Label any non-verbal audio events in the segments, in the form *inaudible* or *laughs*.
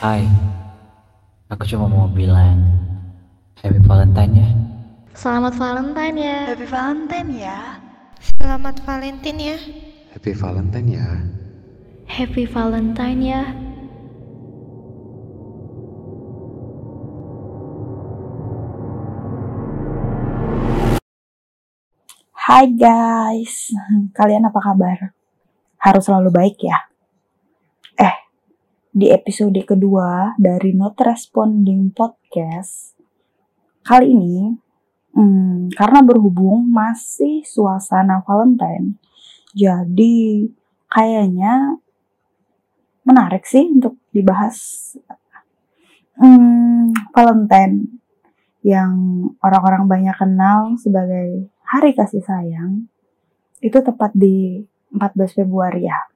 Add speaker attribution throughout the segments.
Speaker 1: Hai, aku cuma mau bilang Happy Valentine ya.
Speaker 2: Selamat Valentine ya.
Speaker 3: Happy Valentine ya.
Speaker 4: Selamat Valentine ya.
Speaker 5: Happy Valentine ya.
Speaker 2: Happy Valentine ya.
Speaker 3: Hai guys, *laughs* kalian apa kabar? Harus selalu baik ya. Di episode kedua dari Not Responding Podcast, kali ini, hmm, karena berhubung masih suasana Valentine, jadi kayaknya menarik sih untuk dibahas hmm, Valentine yang orang-orang banyak kenal sebagai Hari Kasih Sayang itu tepat di 14 Februari ya.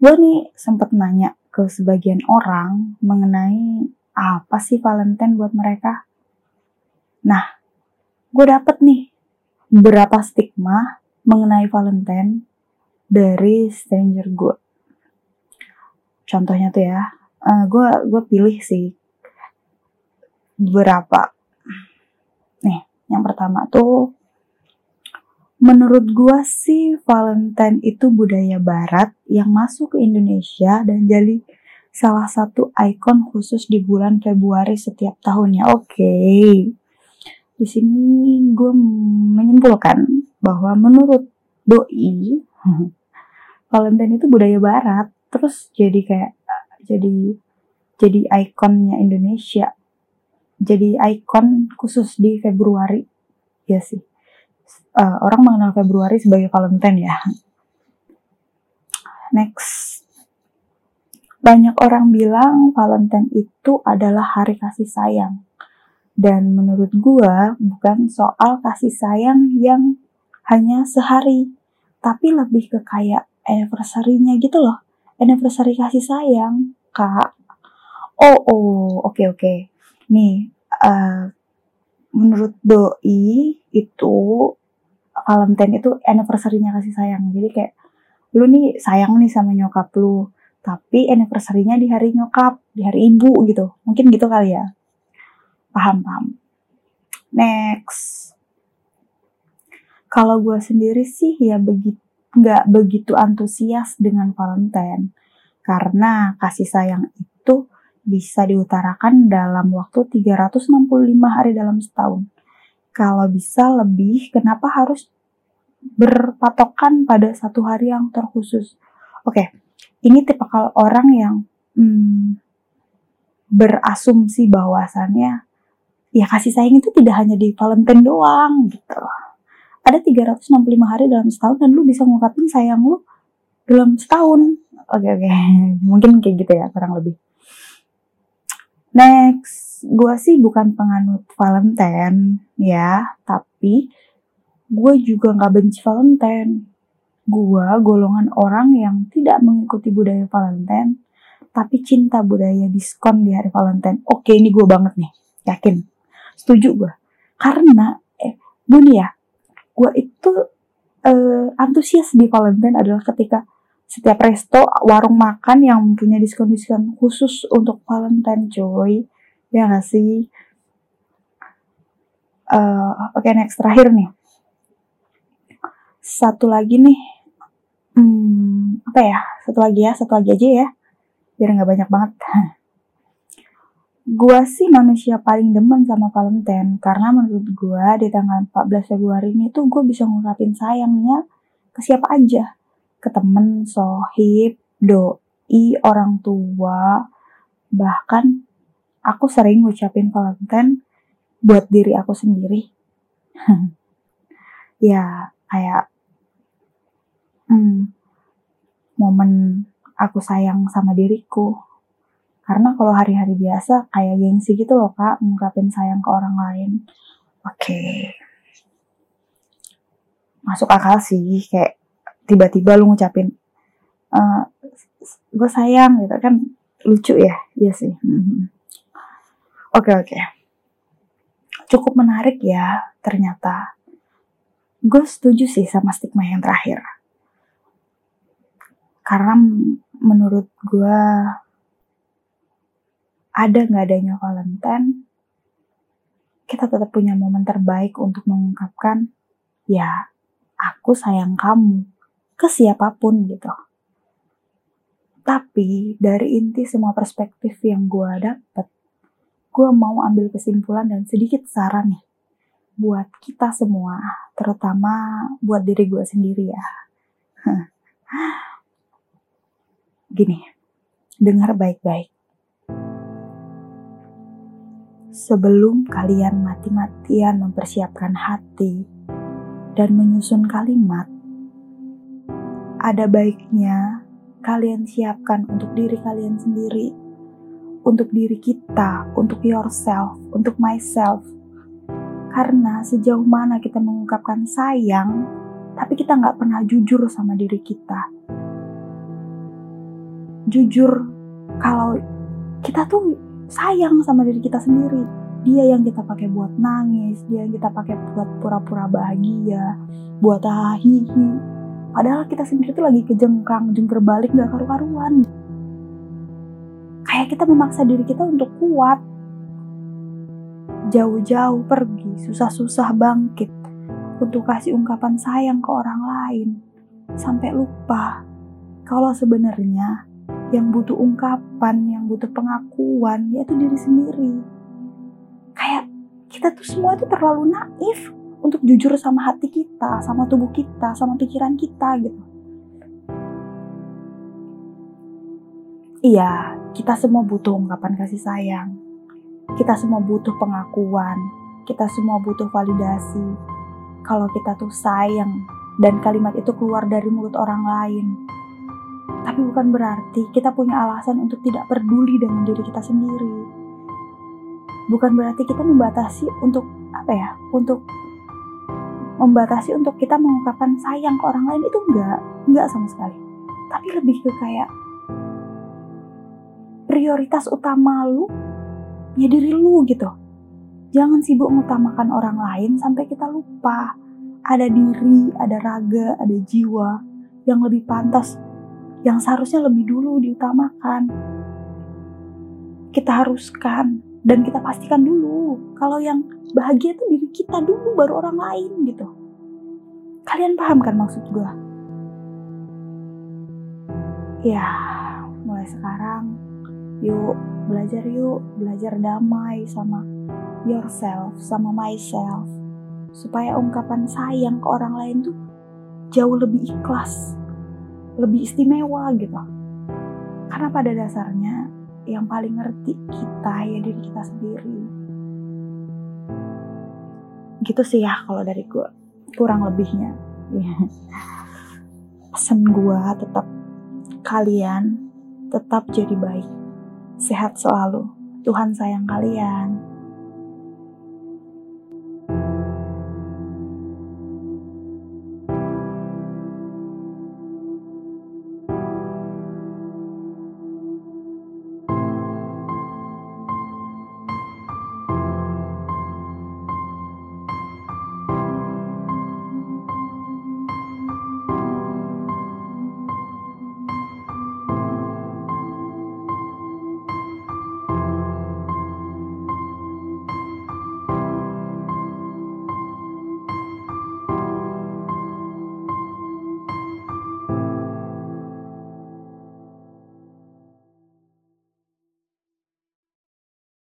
Speaker 3: Gue nih sempet nanya ke sebagian orang mengenai apa sih Valentine buat mereka. Nah, gue dapet nih beberapa stigma mengenai Valentine dari stranger gue. Contohnya tuh ya, uh, gue gue pilih sih beberapa. Nih, yang pertama tuh menurut gua sih Valentine itu budaya barat yang masuk ke Indonesia dan jadi salah satu ikon khusus di bulan Februari setiap tahunnya. Oke. Okay. Di sini gue menyimpulkan bahwa menurut doi *laughs* Valentine itu budaya barat terus jadi kayak jadi jadi ikonnya Indonesia jadi ikon khusus di Februari ya sih uh, orang mengenal Februari sebagai Valentine ya. Next. Banyak orang bilang Valentine itu adalah hari kasih sayang. Dan menurut gua bukan soal kasih sayang yang hanya sehari tapi lebih ke kayak anniversary-nya gitu loh. Anniversary kasih sayang kak. Oh oh oke okay, oke. Okay nih uh, menurut doi itu Valentine itu anniversary-nya kasih sayang. Jadi kayak lu nih sayang nih sama nyokap lu tapi anniversary-nya di hari nyokap di hari ibu gitu. Mungkin gitu kali ya. Paham paham. Next. Kalau gue sendiri sih ya begitu nggak begitu antusias dengan Valentine. Karena kasih sayang itu bisa diutarakan dalam waktu 365 hari dalam setahun. Kalau bisa lebih, kenapa harus berpatokan pada satu hari yang terkhusus? Oke, ini tipikal orang yang hmm, berasumsi bahwasannya ya kasih sayang itu tidak hanya di Valentine doang gitu. Ada 365 hari dalam setahun dan lu bisa ngungkapin sayang lu dalam setahun. Oke oke, *laughs* mungkin kayak gitu ya kurang lebih. Next, gue sih bukan penganut Valentine ya, tapi gue juga gak benci Valentine. Gue golongan orang yang tidak mengikuti budaya Valentine, tapi cinta budaya diskon di hari Valentine. Oke, ini gue banget nih, yakin. Setuju gue. Karena, eh, gue ya, gue itu eh, antusias di Valentine adalah ketika setiap resto warung makan yang punya diskon-diskon khusus untuk Valentine coy ya gak sih? Uh, oke okay, next terakhir nih. Satu lagi nih. Hmm, apa ya? Satu lagi ya satu lagi aja ya. Biar nggak banyak banget. Gua sih manusia paling demen sama Valentine karena menurut gua di tanggal 14 Februari ini tuh gue bisa ngungkapin sayangnya ke siapa aja ke temen, sohib, doi, orang tua, bahkan aku sering ngucapin Valentine buat diri aku sendiri. *laughs* ya kayak hmm, momen aku sayang sama diriku. Karena kalau hari-hari biasa kayak gengsi gitu loh kak, ngungkapin sayang ke orang lain. Oke. Okay. Masuk akal sih, kayak tiba-tiba lu ngucapin uh, gue sayang gitu kan. Lucu ya? Iya sih. Mm-hmm. oke oke. Cukup menarik ya ternyata. Gue setuju sih sama stigma yang terakhir. Karena menurut gue ada nggak adanya Valentine, kita tetap punya momen terbaik untuk mengungkapkan, ya, aku sayang kamu ke siapa pun gitu. Tapi dari inti semua perspektif yang gue dapet, gue mau ambil kesimpulan dan sedikit saran nih buat kita semua, terutama buat diri gue sendiri ya. *laughs* Gini, dengar baik-baik sebelum kalian mati-matian mempersiapkan hati dan menyusun kalimat, ada baiknya kalian siapkan untuk diri kalian sendiri, untuk diri kita, untuk yourself, untuk myself. Karena sejauh mana kita mengungkapkan sayang, tapi kita nggak pernah jujur sama diri kita. Jujur kalau kita tuh sayang sama diri kita sendiri. Dia yang kita pakai buat nangis, dia yang kita pakai buat pura-pura bahagia, buat hahihi. Padahal kita sendiri tuh lagi kejengkang, jengker balik gak karu-karuan. Kayak kita memaksa diri kita untuk kuat. Jauh-jauh pergi, susah-susah bangkit. Untuk kasih ungkapan sayang ke orang lain. Sampai lupa kalau sebenarnya yang butuh ungkapan, yang butuh pengakuan, yaitu diri sendiri. Kayak kita tuh semua tuh terlalu naif untuk jujur sama hati kita, sama tubuh kita, sama pikiran kita gitu. Iya, kita semua butuh ungkapan kasih sayang. Kita semua butuh pengakuan. Kita semua butuh validasi. Kalau kita tuh sayang dan kalimat itu keluar dari mulut orang lain, tapi bukan berarti kita punya alasan untuk tidak peduli dengan diri kita sendiri. Bukan berarti kita membatasi untuk apa ya? Untuk membatasi untuk kita mengungkapkan sayang ke orang lain itu enggak, enggak sama sekali. Tapi lebih ke kayak prioritas utama lu ya diri lu gitu. Jangan sibuk mengutamakan orang lain sampai kita lupa ada diri, ada raga, ada jiwa yang lebih pantas yang seharusnya lebih dulu diutamakan. Kita haruskan dan kita pastikan dulu kalau yang bahagia itu diri kita dulu baru orang lain gitu. Kalian paham kan maksud gue? Ya, mulai sekarang yuk belajar yuk, belajar damai sama yourself, sama myself. Supaya ungkapan sayang ke orang lain tuh jauh lebih ikhlas, lebih istimewa gitu. Karena pada dasarnya yang paling ngerti kita ya diri kita sendiri. Gitu sih ya kalau dari gue kurang lebihnya. Pesan gue tetap kalian tetap jadi baik. Sehat selalu. Tuhan sayang kalian.